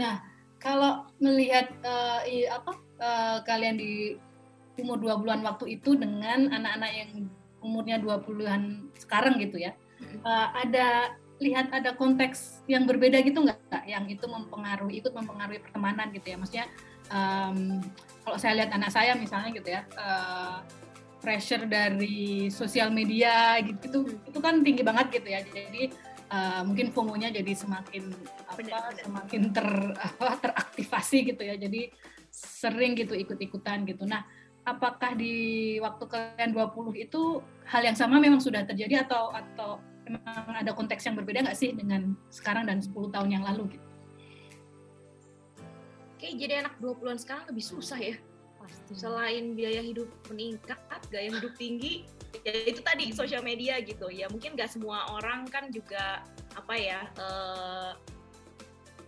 Nah, kalau melihat uh, i, apa uh, kalian di umur 20-an waktu itu dengan anak-anak yang umurnya 20-an sekarang gitu ya. Uh, ada lihat ada konteks yang berbeda gitu nggak yang itu mempengaruhi ikut mempengaruhi pertemanan gitu ya? Maksudnya um, kalau saya lihat anak saya misalnya gitu ya uh, pressure dari sosial media gitu itu itu kan tinggi banget gitu ya. Jadi uh, mungkin FOMO-nya jadi semakin apa semakin ter apa teraktivasi gitu ya jadi sering gitu ikut-ikutan gitu nah apakah di waktu kalian 20 itu hal yang sama memang sudah terjadi atau atau memang ada konteks yang berbeda nggak sih dengan sekarang dan 10 tahun yang lalu gitu? Oke, jadi anak 20-an sekarang lebih susah ya. Pasti. Selain biaya hidup meningkat, gaya hidup tinggi, ya itu tadi sosial media gitu. Ya mungkin nggak semua orang kan juga apa ya uh,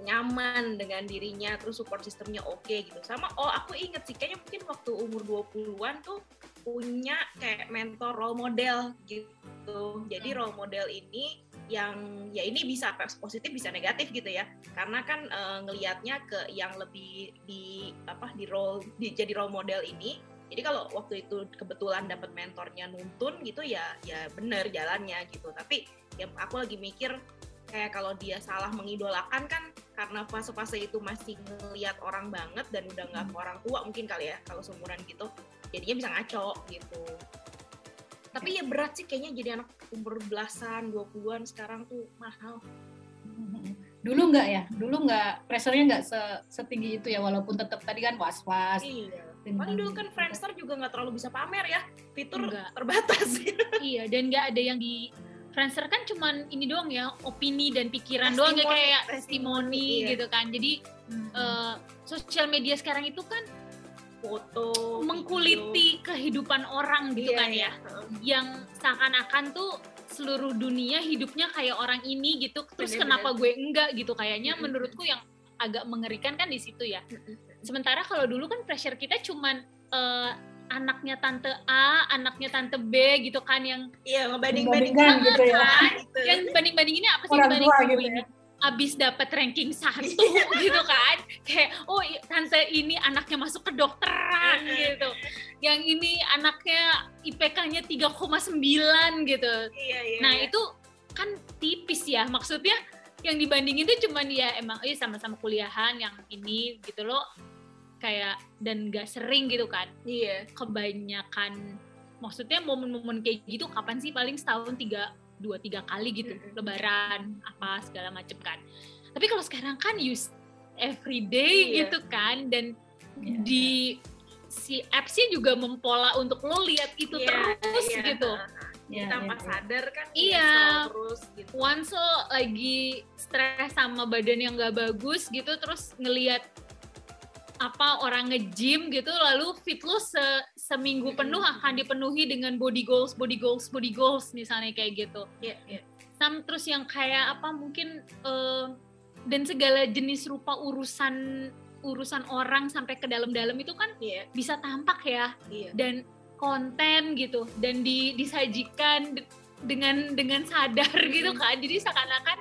nyaman dengan dirinya terus support sistemnya oke okay, gitu sama oh aku inget sih kayaknya mungkin waktu umur 20-an tuh punya kayak mentor role model gitu jadi hmm. role model ini yang ya ini bisa positif bisa negatif gitu ya karena kan e, ngelihatnya ke yang lebih di apa di role di, jadi role model ini jadi kalau waktu itu kebetulan dapat mentornya nuntun gitu ya ya bener jalannya gitu. Tapi ya aku lagi mikir kayak kalau dia salah mengidolakan kan karena fase-fase itu masih ngelihat orang banget dan udah nggak ke hmm. orang tua mungkin kali ya kalau seumuran gitu jadinya bisa ngaco gitu. Tapi ya berat sih kayaknya jadi anak umur belasan 20-an sekarang tuh mahal. Dulu nggak ya? Dulu nggak pressernya nggak setinggi itu ya walaupun tetap tadi kan was was iya paling dulu kan Friendster juga nggak terlalu bisa pamer ya fitur Enggak. terbatas iya dan nggak ada yang di Friendster kan cuman ini doang ya opini dan pikiran testimoni, doang ya kayak testimoni iya. gitu kan jadi hmm. uh, sosial media sekarang itu kan foto mengkuliti video. kehidupan orang gitu iya, kan ya iya. yang seakan-akan tuh seluruh dunia hidupnya kayak orang ini gitu terus Bener -bener. kenapa gue enggak gitu kayaknya hmm. menurutku yang agak mengerikan kan di situ ya sementara kalau dulu kan pressure kita cuman uh, anaknya tante A, anaknya tante B gitu kan yang iya ngebanding-bandingkan gitu ya. Kan? Gitu. Yang banding-bandingin apa sih banding gitu ini? Ya. Abis dapat ranking satu gitu kan, kayak oh tante ini anaknya masuk ke dokteran gitu, yang ini anaknya IPK-nya 3,9 gitu. Iya, iya, nah iya. itu kan tipis ya, maksudnya yang dibandingin itu cuman ya emang eh sama-sama kuliahan yang ini gitu loh kayak dan gak sering gitu kan. Iya. Kebanyakan maksudnya momen-momen kayak gitu kapan sih? Paling setahun tiga dua tiga kali gitu. Mm-hmm. lebaran apa segala macem kan. Tapi kalau sekarang kan use everyday iya. gitu kan. Dan yeah. di si appsnya juga mempola untuk lo lihat itu yeah, terus yeah. gitu. Yeah, tanpa yeah, sadar kan iya. terus gitu. Once lo lagi stres sama badan yang gak bagus gitu terus ngelihat apa orang nge-gym gitu lalu fit lu se seminggu penuh akan dipenuhi dengan body goals body goals body goals misalnya kayak gitu yeah, yeah. Sam terus yang kayak apa mungkin uh, dan segala jenis rupa urusan urusan orang sampai ke dalam-dalam itu kan yeah. bisa tampak ya yeah. dan konten gitu dan di, disajikan dengan dengan sadar gitu kan jadi seakan-akan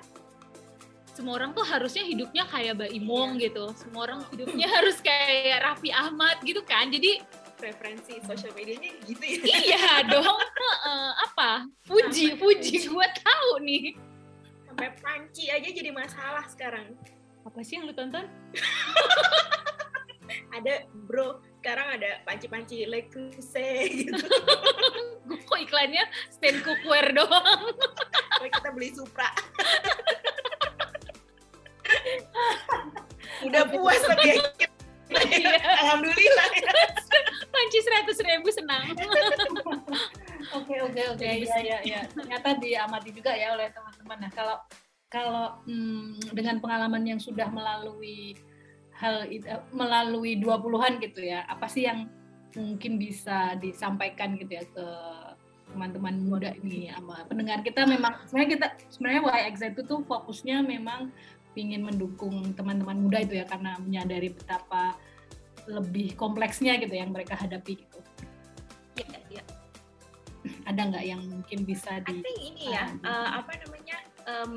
semua orang tuh harusnya hidupnya kayak Mbak Imong iya. gitu. Semua orang hidupnya harus kayak Raffi Ahmad gitu kan. Jadi preferensi sosial medianya gitu ya. Iya dong. Uh, apa? Puji puji. gue tahu nih. Sampai panci aja jadi masalah sekarang. Apa sih yang lu tonton? Ada bro. Sekarang ada panci-panci lekuse gitu. Kok iklannya stand cookware doang. Kita beli Supra udah puas ya iya. alhamdulillah. Panci seratus ribu senang. Oke oke oke. Ya ya ya ternyata diamati juga ya oleh teman-teman. Nah kalau kalau hmm, dengan pengalaman yang sudah melalui hal eh, melalui dua puluhan gitu ya apa sih yang mungkin bisa disampaikan gitu ya ke teman-teman muda ini? Sama pendengar kita memang sebenarnya kita sebenarnya YX itu tuh fokusnya memang ingin mendukung teman-teman muda itu ya karena menyadari betapa lebih kompleksnya gitu yang mereka hadapi gitu. Ya, ya. Ada nggak yang mungkin bisa di? I think ini ya uh, apa namanya um,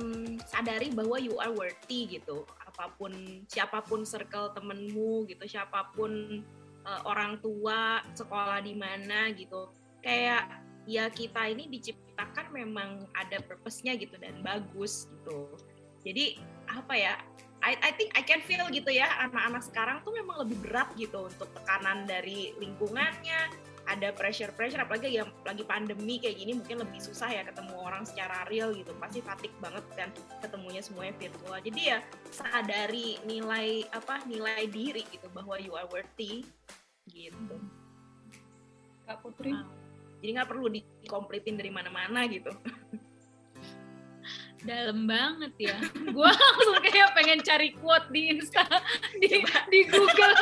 sadari bahwa you are worthy gitu. apa pun siapa pun circle temenmu gitu siapa pun uh, orang tua sekolah di mana gitu kayak ya kita ini diciptakan memang ada purpose-nya gitu dan bagus gitu jadi apa ya I, I think I can feel gitu ya anak-anak sekarang tuh memang lebih berat gitu untuk tekanan dari lingkungannya. Ada pressure-pressure apalagi yang lagi pandemi kayak gini mungkin lebih susah ya ketemu orang secara real gitu. Pasti fatik banget kan ketemunya semuanya virtual. Jadi ya sadari nilai apa nilai diri gitu bahwa you are worthy gitu. Kak Putri? Wow. jadi nggak perlu dikomplitin dari mana-mana gitu dalam banget ya. Gue langsung kayak pengen cari quote di Insta, di, di Google.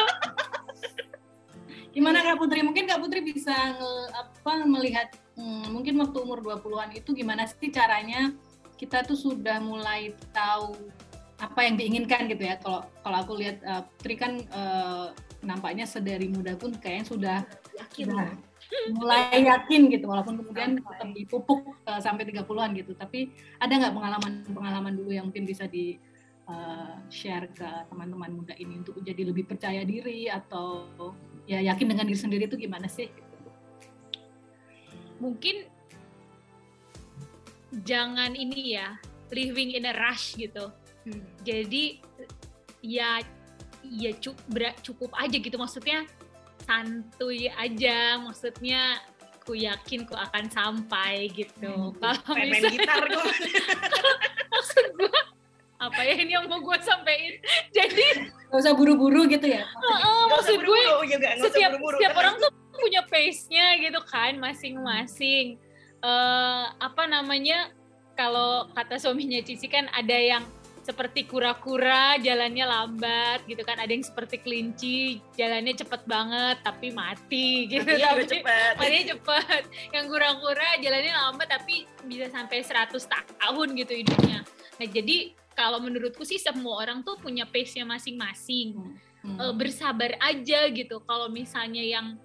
Gimana Kak Putri? Mungkin Kak Putri bisa nge, apa melihat hmm, mungkin waktu umur 20-an itu gimana sih caranya kita tuh sudah mulai tahu apa yang diinginkan gitu ya. Kalau kalau aku lihat uh, Putri kan uh, nampaknya sedari muda pun kayaknya sudah yakin sudah, mulai yakin gitu walaupun kemudian tetap dipupuk uh, sampai 30-an gitu. Tapi ada nggak pengalaman-pengalaman dulu yang mungkin bisa di uh, share ke teman-teman muda ini untuk jadi lebih percaya diri atau ya yakin dengan diri sendiri itu gimana sih? Mungkin jangan ini ya living in a rush gitu. Hmm. jadi ya ya cukup cukup aja gitu. Maksudnya santuy aja maksudnya ku yakin ku akan sampai gitu. Hmm, kalau misalnya gitar maksud gue apa ya ini yang mau gue sampein? Jadi gak usah buru-buru gitu ya? Uh, maksud gue juga, setiap buru -buru. setiap orang tuh punya pace-nya gitu kan masing-masing. Uh, apa namanya kalau kata suaminya Cici kan ada yang seperti kura-kura jalannya lambat gitu kan. Ada yang seperti kelinci jalannya cepet banget tapi mati gitu. Matinya tapi cepet. matinya cepet. Yang kura-kura jalannya lambat tapi bisa sampai 100 tahun gitu hidupnya. Nah jadi kalau menurutku sih semua orang tuh punya pace-nya masing-masing. Hmm. E, bersabar aja gitu. Kalau misalnya yang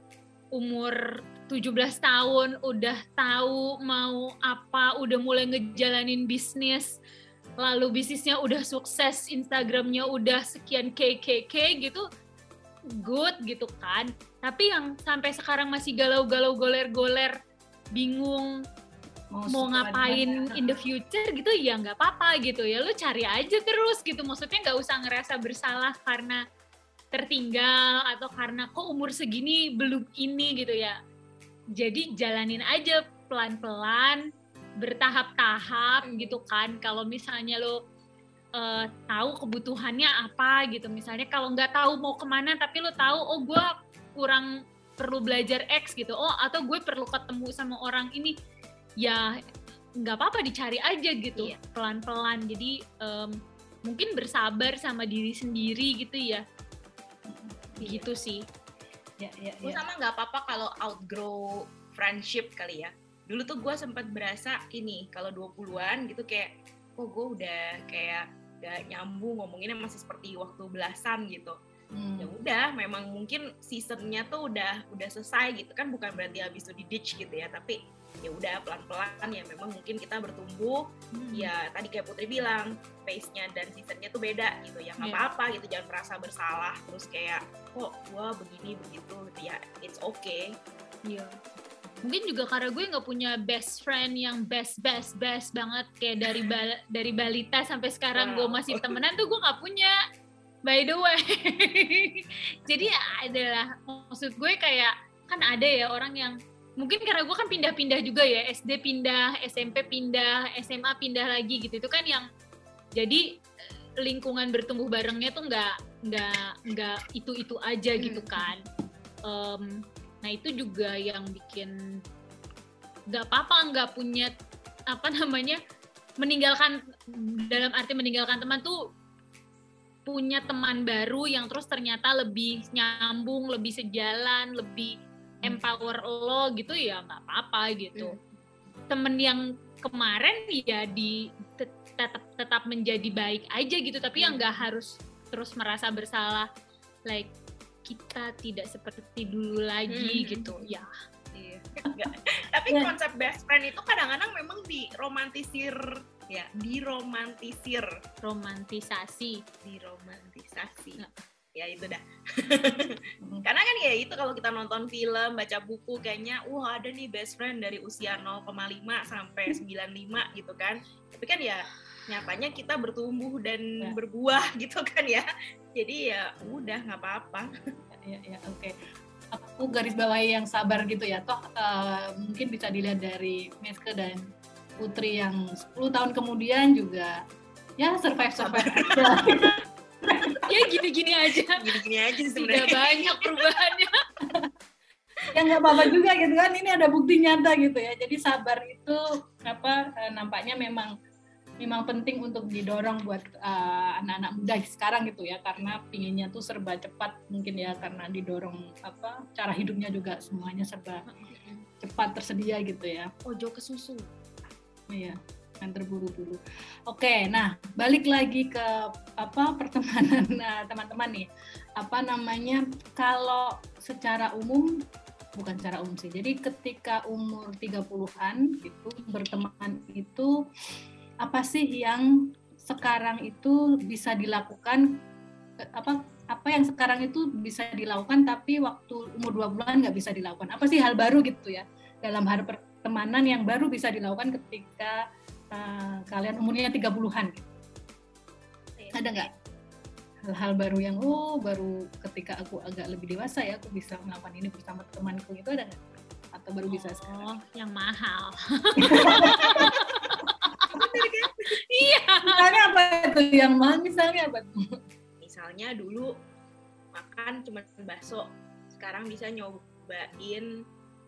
umur 17 tahun udah tahu mau apa udah mulai ngejalanin bisnis lalu bisnisnya udah sukses, Instagramnya udah sekian KKK gitu, good gitu kan. Tapi yang sampai sekarang masih galau-galau goler-goler, bingung mau, mau ngapain in the future gitu ya nggak apa-apa gitu. Ya lu cari aja terus gitu maksudnya nggak usah ngerasa bersalah karena tertinggal atau karena kok umur segini belum ini gitu ya. Jadi jalanin aja pelan-pelan bertahap-tahap gitu kan. Kalau misalnya lo uh, tahu kebutuhannya apa gitu. Misalnya kalau nggak tahu mau ke mana tapi lo tahu oh gue kurang perlu belajar X gitu. Oh atau gue perlu ketemu sama orang ini. Ya nggak apa-apa dicari aja gitu. Iya. pelan-pelan. Jadi um, mungkin bersabar sama diri sendiri gitu ya. Iya. gitu sih. Ya, ya, ya. sama nggak apa-apa kalau outgrow friendship kali ya dulu tuh gue sempat berasa ini kalau 20-an gitu kayak kok oh, gue udah kayak gak nyambung ngomonginnya masih seperti waktu belasan gitu hmm. ya udah memang mungkin seasonnya tuh udah udah selesai gitu kan bukan berarti habis itu di ditch gitu ya tapi ya udah pelan-pelan ya memang mungkin kita bertumbuh hmm. ya tadi kayak Putri bilang pace-nya dan seasonnya tuh beda gitu ya nggak yeah. apa-apa gitu jangan merasa bersalah terus kayak kok gue begini begitu gitu ya it's okay iya yeah mungkin juga karena gue nggak punya best friend yang best best best banget kayak dari bal dari balita sampai sekarang wow. gue masih temenan tuh gue nggak punya by the way jadi ya adalah maksud gue kayak kan ada ya orang yang mungkin karena gue kan pindah-pindah juga ya SD pindah SMP pindah SMA pindah lagi gitu itu kan yang jadi lingkungan bertumbuh barengnya tuh nggak nggak nggak itu itu aja gitu hmm. kan um, Nah itu juga yang bikin nggak apa-apa nggak punya apa namanya meninggalkan dalam arti meninggalkan teman tuh punya teman baru yang terus ternyata lebih nyambung, lebih sejalan, lebih empower lo gitu ya nggak apa-apa gitu. Hmm. Temen yang kemarin ya di tetap tetap menjadi baik aja gitu, tapi hmm. yang nggak harus terus merasa bersalah like kita tidak seperti dulu lagi hmm. gitu ya iya Tapi yeah. konsep best friend itu kadang-kadang memang diromantisir ya, diromantisir, romantisasi, diromantisasi. Nah. Ya itu dah. Karena kan ya itu kalau kita nonton film, baca buku kayaknya wah ada nih best friend dari usia 0,5 sampai 95 gitu kan. Tapi kan ya nyatanya kita bertumbuh dan ya. berbuah gitu kan ya. Jadi ya udah nggak apa-apa. Ya, ya, oke. Okay aku garis bawahi yang sabar gitu ya toh uh, mungkin bisa dilihat dari Meske dan Putri yang 10 tahun kemudian juga ya survive survive ya gini-gini aja gini-gini aja sebenarnya tidak banyak perubahannya ya nggak apa-apa juga gitu kan ini ada bukti nyata gitu ya jadi sabar itu apa eh, nampaknya memang memang penting untuk didorong buat uh, anak-anak muda sekarang gitu ya karena pinginnya tuh serba cepat mungkin ya karena didorong apa cara hidupnya juga semuanya serba cepat tersedia gitu ya. Ojo ke susu. Iya, yang terburu-buru. Oke, nah balik lagi ke apa pertemanan nah, teman-teman nih. Apa namanya? Kalau secara umum bukan secara umum sih. Jadi ketika umur 30-an gitu berteman itu apa sih yang sekarang itu bisa dilakukan apa apa yang sekarang itu bisa dilakukan tapi waktu umur dua bulan nggak bisa dilakukan apa sih hal baru gitu ya dalam hal pertemanan yang baru bisa dilakukan ketika uh, kalian umurnya tiga puluhan gitu. ada nggak hal-hal baru yang oh baru ketika aku agak lebih dewasa ya aku bisa melakukan ini bersama temanku itu ada nggak atau baru bisa sekarang? Oh, yang mahal. iya. Misalnya apa itu yang mahal? Misalnya apa Misalnya dulu makan cuma bakso, sekarang bisa nyobain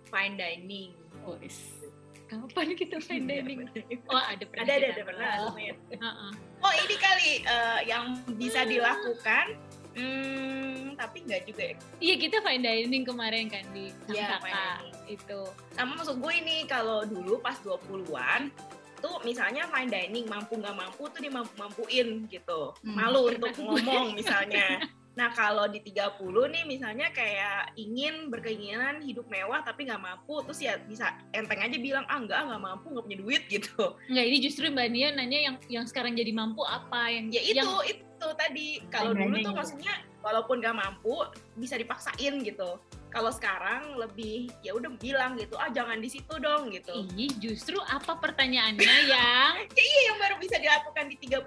fine dining. Oh, is. Kapan kita fine iya, dining? Oh, ada pernah. Ada, ada, ada pernah. Oh. oh, ini kali uh, yang bisa dilakukan Hmm, tapi nggak juga ya. Iya kita fine dining kemarin kan di ya, itu. Sama maksud gue ini kalau dulu pas 20-an tuh misalnya fine dining mampu nggak mampu tuh dimampu-mampuin gitu. Hmm. Malu untuk ngomong misalnya. Nah kalau di 30 nih misalnya kayak ingin berkeinginan hidup mewah tapi nggak mampu terus ya bisa enteng aja bilang ah nggak nggak mampu nggak punya duit gitu. Nggak ini justru mbak Nia nanya yang yang sekarang jadi mampu apa yang ya itu yang... itu tadi kalau dulu tuh maksudnya walaupun nggak mampu bisa dipaksain gitu kalau sekarang lebih ya udah bilang gitu ah jangan di situ dong gitu. Ih, justru apa pertanyaannya yang ya iya yang baru bisa dilakukan di 30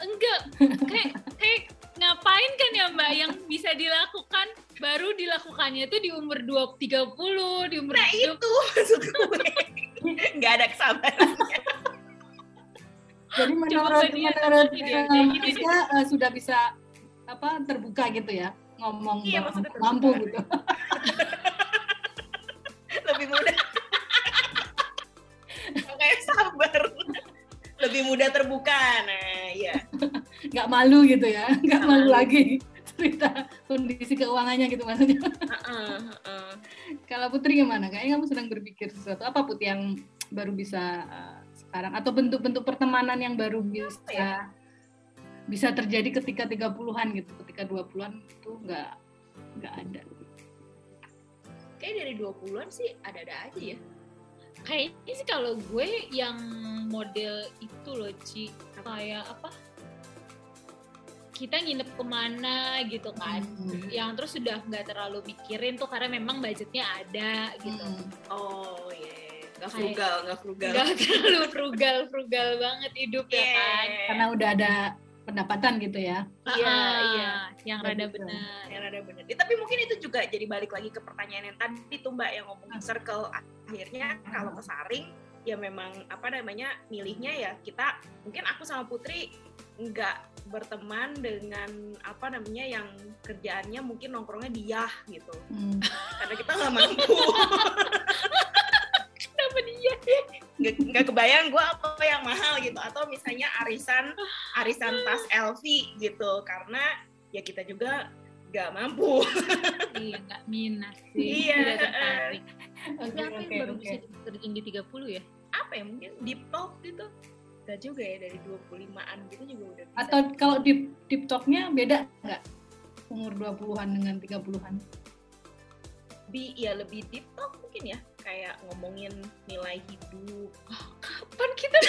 enggak kayak kayak ngapain kan ya mbak yang bisa dilakukan baru dilakukannya tuh di umur 20 30 di umur nah 20. itu maksud gue. Nggak ada kesabarannya. Jadi menurut menurut Indonesia uh, sudah bisa apa terbuka gitu ya ngomong iya, mampu gitu. Lebih mudah terbuka. Nah, iya. Gak malu gitu ya. Gak malu, malu lagi cerita kondisi keuangannya gitu maksudnya. Uh, uh, uh. Kalau Putri gimana? Kayaknya kamu sedang berpikir sesuatu apa Putri yang baru bisa uh, sekarang atau bentuk-bentuk pertemanan yang baru bisa ya? bisa terjadi ketika 30-an gitu. Ketika 20-an itu nggak nggak ada kayak dari 20-an sih ada-ada aja ya kayaknya sih kalau gue yang model itu loh Ci kayak apa kita nginep ke mana gitu kan hmm. yang terus sudah nggak terlalu mikirin tuh karena memang budgetnya ada gitu hmm. oh iya yeah. Gak frugal, nggak frugal. Gak terlalu frugal, frugal banget hidup yeah. ya kan. Karena udah ada pendapatan gitu ya. Iya, ah, iya, yang rada benar. Yang rada benar. Ya, tapi mungkin itu juga jadi balik lagi ke pertanyaan yang tadi tuh Mbak yang ngomongin ah. circle. Akhirnya kalau kesaring ya memang apa namanya milihnya ya kita mungkin aku sama Putri nggak berteman dengan apa namanya yang kerjaannya mungkin nongkrongnya dia gitu hmm. karena kita nggak mampu nggak kebayang gue apa yang mahal gitu. Atau misalnya arisan arisan tas LV gitu. Karena ya kita juga nggak mampu. Iya nggak minat sih. Iya tidak tertarik. Okay, apa okay, yang baru okay. bisa dikerjain di 30 ya? Apa ya? Mungkin deep talk gitu. Gak juga ya dari 25-an gitu juga udah bisa. Atau kalau deep, deep talk-nya beda nggak? Umur 20-an dengan 30-an? Lebih, ya lebih deep talk mungkin ya kayak ngomongin nilai hidup. Kapan kita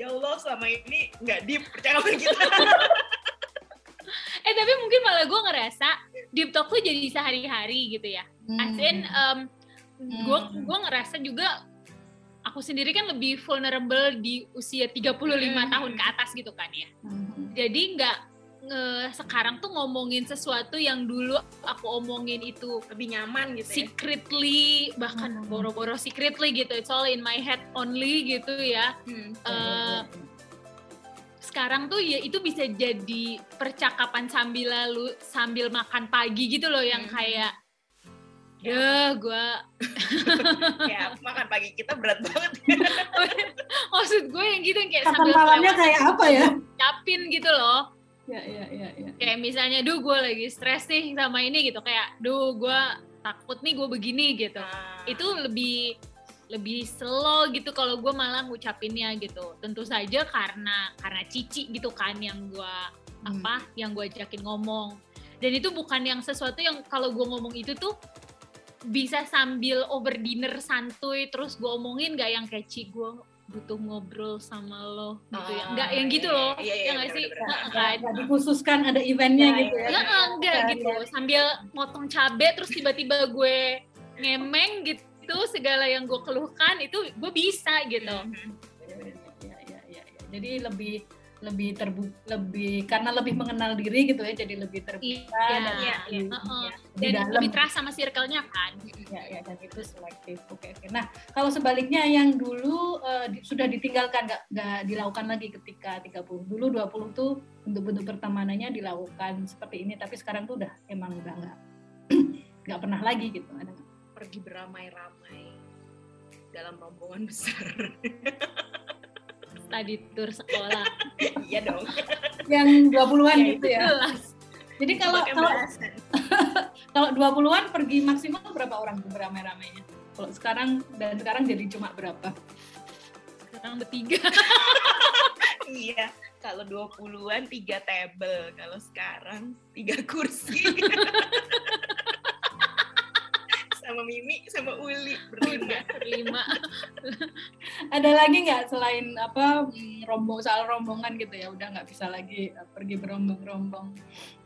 ya Allah selama ini nggak deep percakapan kita. eh tapi mungkin malah gue ngerasa deep talk tuh jadi sehari-hari gitu ya. As in, um, gue Hmm. gue ngerasa juga aku sendiri kan lebih vulnerable di usia 35 Hmm. tahun ke atas gitu kan ya. Mhm. Jadi nggak nge- sekarang tuh ngomongin sesuatu yang dulu aku omongin itu Lebih nyaman gitu ya. secretly bahkan Hmm. boro-boro secretly gitu it's all in my head only gitu ya Hmm. Eh, sekarang tuh ya itu bisa jadi percakapan sambil lalu sambil makan pagi gitu loh yang Hmm. kayak ya gue ya makan pagi kita berat banget. maksud gue yang gitu yang kayak Kapan sambil malamnya kayak apa ya? capin gitu loh Ya, ya, ya, ya. kayak misalnya duh gue lagi stres nih sama ini gitu. Kayak duh gue takut nih gue begini gitu. Nah, itu lebih lebih slow gitu kalau gue malah ngucapinnya gitu. Tentu saja karena karena cici gitu kan yang gue Hmm. apa yang gue ajakin ngomong. Dan itu bukan yang sesuatu yang kalau gue ngomong itu tuh bisa sambil over dinner santuy terus gue omongin gak yang kayak gue butuh ngobrol sama lo gitu ya Ah, nggak yang gitu loh iya, iya, ya nggak bener, sih Nggak bener. kan dikhususkan ada eventnya Ya, gitu ya. Nggak, enggak Iya, gitu sambil motong cabe terus tiba-tiba gue ngemeng gitu segala yang gue keluhkan itu gue bisa gitu Mhm. Ya, ya, ya, ya. Jadi lebih lebih terbu lebih karena lebih mengenal diri gitu ya jadi lebih terbuka Iya, dan iya, lebih, Heeh. ya, lebih dan dalam lebih terasa sama circle-nya kan ya, ya dan itu selektif oke oke nah kalau sebaliknya yang dulu eh, di- sudah ditinggalkan nggak nggak dilakukan lagi ketika 30 dulu 20 tuh bentuk-bentuk pertemanannya dilakukan seperti ini tapi sekarang tuh udah emang udah nggak nggak pernah lagi gitu ada? Pergi beramai-ramai dalam rombongan besar. tadi tur sekolah. Iya dong. yang 20-an Ya, gitu itu ya? jelas. Jadi kalau kalau kalau 20-an pergi maksimal berapa orang tuh beramai-ramainya kalau sekarang dan sekarang jadi cuma berapa? Sekarang bertiga. Iya, kalau 20-an tiga table, kalau sekarang tiga kursi. Sama Mimi, sama Uli berlima. lima ada lagi nggak selain apa mm, rombong soal rombongan gitu ya udah nggak bisa lagi eh, pergi berombong-rombong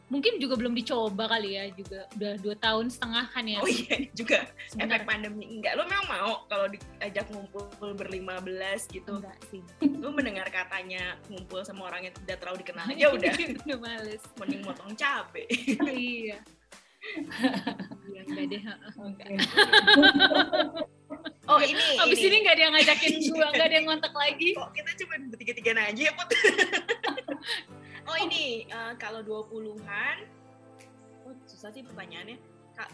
mungkin juga belum dicoba kali ya juga udah dua tahun setengah kan ya Oh iya, juga Sebenarnya efek pandemi. Enggak, lo memang mau kalau diajak ngumpul berlima belas gitu. enggak sih Lo mendengar katanya ngumpul sama orang yang tidak terlalu dikenal aja udah. udah males Mending motong cabe. iya enggak deh Oh ini, Abis ini. nggak ada yang ngajakin gua, nggak ada yang ngontak lagi. kok kita cuma bertiga-tigaan aja ya Put? oh ini eh, kalau 20-an oh, susah sih pertanyaannya.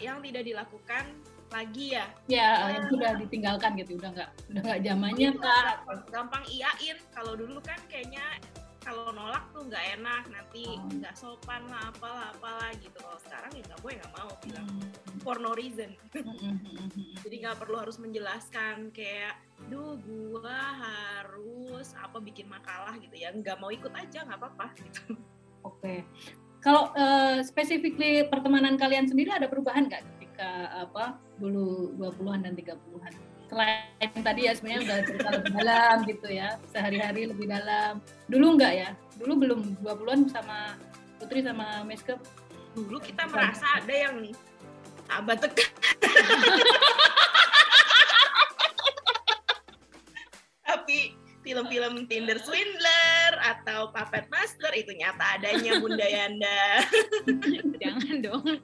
Yang tidak dilakukan lagi ya? Ya yang sudah ditinggalkan gitu udah nggak udah nggak zamannya kak. gampang iyain kalau dulu kan kayaknya kalau nolak tuh nggak enak nanti Oh. nggak sopan lah apalah apalah gitu kalau sekarang ya nggak boleh nggak mau bilang Hmm. for no reason Hmm, hmm, hmm, hmm. jadi nggak perlu harus menjelaskan kayak duh gua harus apa bikin makalah gitu ya nggak mau ikut aja nggak apa-apa gitu Oke. Kalau eh, specifically pertemanan kalian sendiri ada perubahan nggak ketika apa dulu 20-an dan 30-an? Selain tadi ya sebenarnya udah cerita lebih dalam gitu ya, sehari-hari lebih dalam. Dulu nggak ya? Dulu belum 20-an sama Putri sama Meske. dulu kita merasa ada yang abah tekan tapi film-film Tinder Swindler atau Puppet Master itu nyata adanya Bunda Yanda Jangan dong.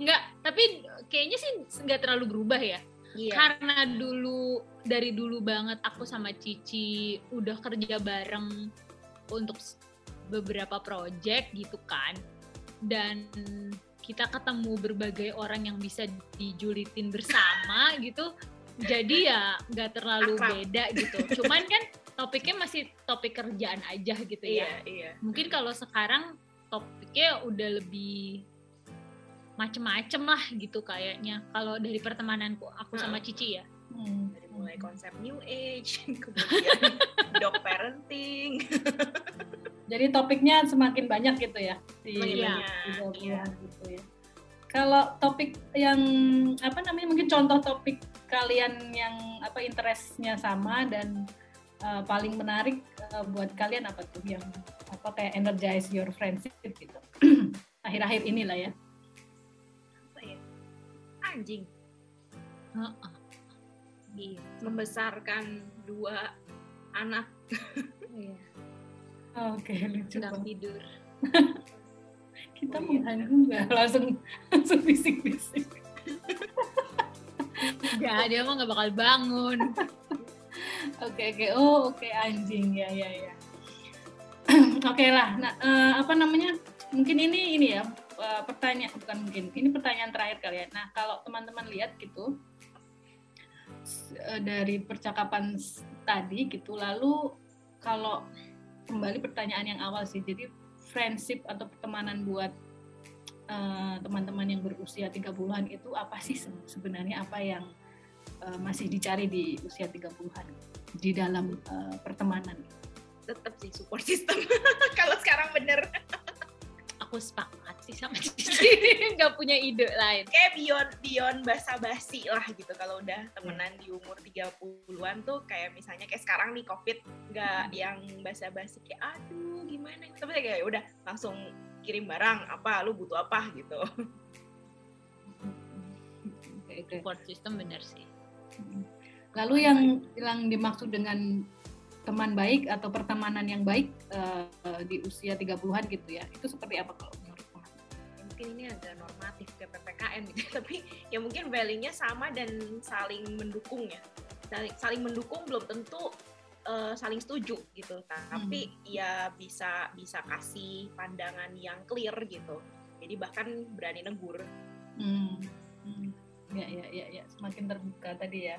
Enggak, tapi kayaknya sih nggak terlalu berubah ya. Iya Karena dulu dari dulu banget aku sama Cici udah kerja bareng untuk beberapa project gitu kan. Dan kita ketemu berbagai orang yang bisa dijulitin bersama gitu. Jadi ya nggak terlalu Akrab. beda gitu. Cuman kan topiknya masih topik kerjaan aja gitu ya. iya iya mungkin kalau sekarang topiknya udah lebih macem-macem lah gitu kayaknya. Kalau dari pertemananku aku sama Cici ya. Hmm. dari mulai konsep New Age kemudian dog parenting. Jadi topiknya semakin banyak gitu ya di, 20-an iya. gitu ya. kalau topik yang apa namanya mungkin contoh topik kalian yang apa interestnya sama dan uh, paling menarik uh, buat kalian apa tuh yang apa kayak energize your friendship gitu. Akhir-akhir inilah ya anjing uh -uh. Iya. membesarkan dua anak iya. oke okay, lucu tidur kita oh, iya. nggak langsung langsung bisik-bisik Enggak, dia mah nggak bakal bangun. Oke oke, okay, oh oke okay, anjing ya ya ya. oke okay lah, nah uh, apa namanya? Mungkin ini ini ya uh, pertanyaan bukan mungkin, ini pertanyaan terakhir kalian. Nah kalau teman-teman lihat gitu uh, dari percakapan tadi gitu, lalu kalau kembali pertanyaan yang awal sih, jadi friendship atau pertemanan buat eh, teman-teman uh, yang berusia 30-an itu apa sih sebenarnya apa yang uh, masih dicari di usia 30-an di dalam uh, pertemanan? Tetap sih support system. Kalau sekarang bener. Aku sepakat sih sama Cici. Nggak punya ide lain. Kayak beyond beyond basa-basi lah gitu. Kalau udah temenan di umur 30-an tuh kayak misalnya kayak sekarang nih Covid nggak hmm. yang basa-basi kayak aduh gimana. Tapi kayak ya udah langsung kirim barang apa lu butuh apa gitu. Support system bener sih. Lalu yang yang dimaksud dengan teman baik atau pertemanan yang baik uh, di usia 30-an gitu ya. Itu seperti apa kalau menurut teman? Ya, mungkin ini agak normatif ke PPKN gitu, tapi ya mungkin value-nya sama dan saling mendukung ya. Saling, saling mendukung belum tentu uh, saling setuju gitu, tapi hmm. ya bisa bisa kasih pandangan yang clear gitu. Jadi bahkan berani negur. Hmm. Hmm. Ya, ya, ya, ya, semakin terbuka tadi ya.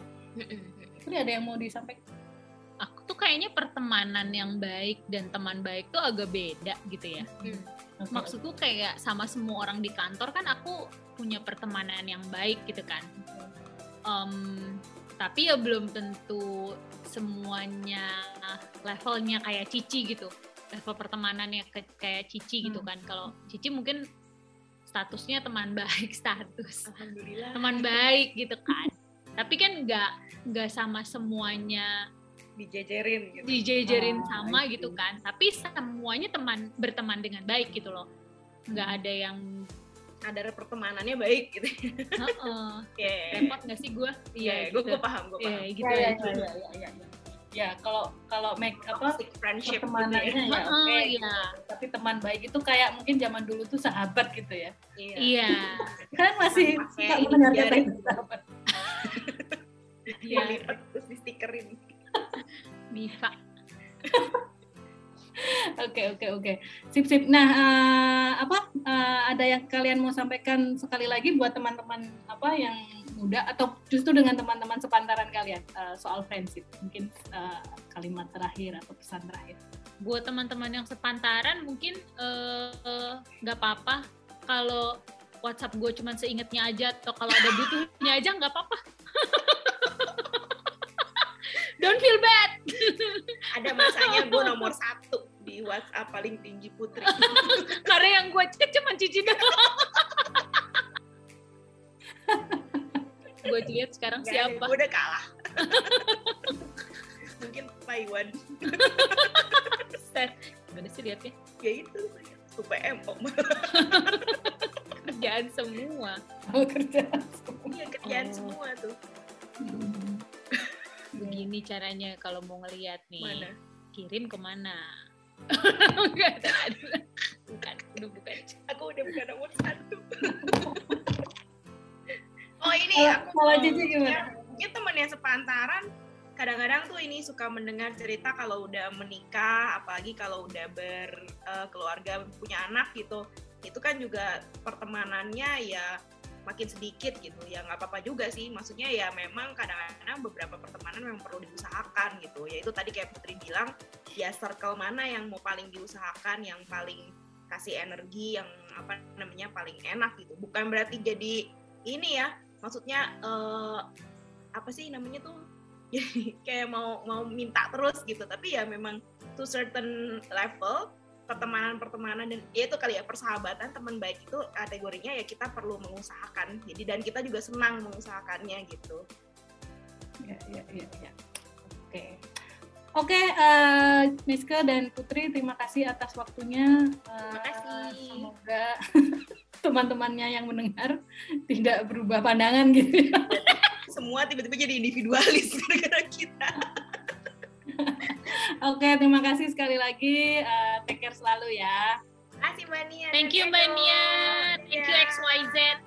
Ini ada yang mau disampaikan? Tuh kayaknya pertemanan yang baik dan teman baik tuh agak beda gitu ya. Hmm. Okay. Maksudku kayak sama semua orang di kantor kan aku punya pertemanan yang baik gitu kan. Um, tapi ya belum tentu semuanya levelnya kayak Cici gitu. Level pertemanannya kayak Cici gitu hmm. kan. Kalau Cici mungkin statusnya teman baik status. Alhamdulillah. Teman baik gitu kan. Tapi kan nggak nggak sama semuanya dijejerin gitu. dijejerin oh, sama gitu kan tapi semuanya teman berteman dengan baik gitu loh nggak ada yang kadar pertemanannya baik gitu. Uh -uh. yeah. Repot nggak sih gue? Iya, yeah, gue gue paham, gue paham. Yeah, gitu ya, ya, ya, ya, ya, ya. Ya, kalau kalau make apa friendship pertemanannya gitu ya, ya oke. Okay, gitu. Tapi teman baik itu kayak mungkin zaman dulu tuh sahabat gitu ya. Iya. iya. kan masih suka mendengarkan sahabat. Iya, terus di Mifa. Oke oke oke. Sip sip. Nah, uh, apa uh, ada yang kalian mau sampaikan sekali lagi buat teman-teman apa yang muda atau justru dengan teman-teman sepantaran kalian uh, soal friendship? Mungkin uh, kalimat terakhir atau pesan terakhir. Buat teman-teman yang sepantaran mungkin nggak uh, apa-apa kalau WhatsApp gue cuma seingetnya aja atau kalau ada butuhnya aja nggak apa-apa. Ada masanya gue nomor satu di WhatsApp paling tinggi putri. Karena yang gue cek cuma cici doang. gue lihat sekarang Gak siapa? Gue udah kalah. Mungkin Taiwan. Set. Gimana sih liatnya? Ya itu, UPM om. kerjaan semua. Oh, kerjaan semua. Iya, kerjaan oh. semua tuh. Begini caranya kalau mau ngelihat nih. Mana? kirim ke mana? Bukan bukan udah bukan. Aku udah bukan nomor satu. Oh ini aku kalau Cici gimana? ya, teman yang sepantaran kadang-kadang tuh ini suka mendengar cerita kalau udah menikah apalagi kalau udah berkeluarga uh, punya anak gitu. Itu kan juga pertemanannya ya makin sedikit gitu. Ya nggak apa-apa juga sih. Maksudnya ya memang kadang-kadang beberapa pertemanan memang perlu diusahakan gitu. Ya itu tadi kayak Putri bilang ya circle mana yang mau paling diusahakan yang paling kasih energi yang apa namanya paling enak gitu. Bukan berarti jadi ini ya. Maksudnya uh, apa sih namanya tuh? Kayak mau mau minta terus gitu. Tapi ya memang to certain level pertemanan-pertemanan dan ya itu kali ya persahabatan teman baik itu kategorinya ya kita perlu mengusahakan. Jadi dan kita juga senang mengusahakannya gitu. Ya ya ya, ya. oke. Oke uh, Miska dan Putri terima kasih atas waktunya. Terima kasih. semoga teman-temannya yang mendengar tidak berubah pandangan gitu ya. semua tiba-tiba jadi individualis gara-gara kita Oke, terima kasih sekali lagi. Uh, take care selalu ya. Terima kasih Mbak Nia. Thank you Mbak Nia. Thank you XYZ.